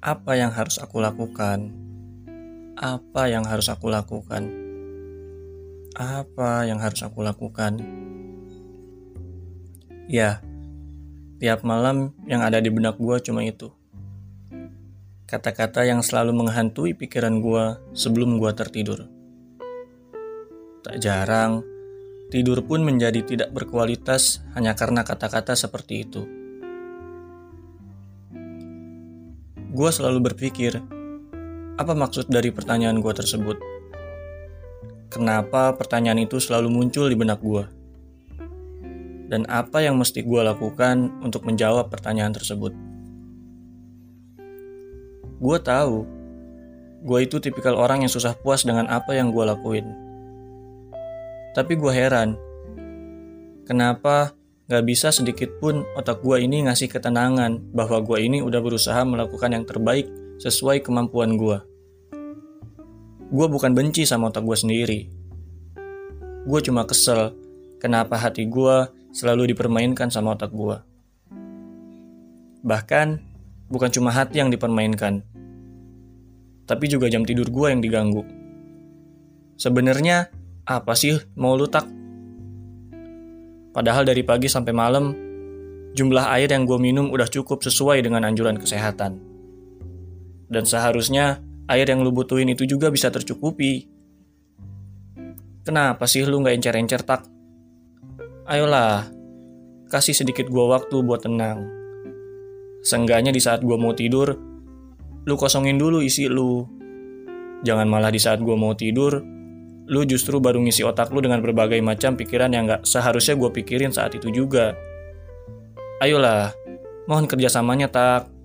Apa yang harus aku lakukan? Apa yang harus aku lakukan? Apa yang harus aku lakukan? Ya, tiap malam yang ada di benak gua cuma itu. Kata-kata yang selalu menghantui pikiran gua sebelum gua tertidur. Tak jarang, tidur pun menjadi tidak berkualitas hanya karena kata-kata seperti itu. Gue selalu berpikir, apa maksud dari pertanyaan gue tersebut? Kenapa pertanyaan itu selalu muncul di benak gue? Dan apa yang mesti gue lakukan untuk menjawab pertanyaan tersebut? Gue tahu, gue itu tipikal orang yang susah puas dengan apa yang gue lakuin tapi gue heran, kenapa gak bisa sedikit pun otak gue ini ngasih ketenangan bahwa gue ini udah berusaha melakukan yang terbaik sesuai kemampuan gue. Gue bukan benci sama otak gue sendiri. Gue cuma kesel kenapa hati gue selalu dipermainkan sama otak gue. Bahkan, bukan cuma hati yang dipermainkan, tapi juga jam tidur gue yang diganggu. Sebenarnya, apa sih mau lu tak? Padahal dari pagi sampai malam, jumlah air yang gue minum udah cukup sesuai dengan anjuran kesehatan. Dan seharusnya air yang lu butuhin itu juga bisa tercukupi. Kenapa sih lu gak encer-encer tak? Ayolah, kasih sedikit gue waktu buat tenang. Seenggaknya di saat gue mau tidur, lu kosongin dulu isi lu. Jangan malah di saat gue mau tidur, lu justru baru ngisi otak lu dengan berbagai macam pikiran yang gak seharusnya gue pikirin saat itu juga. Ayolah, mohon kerjasamanya tak.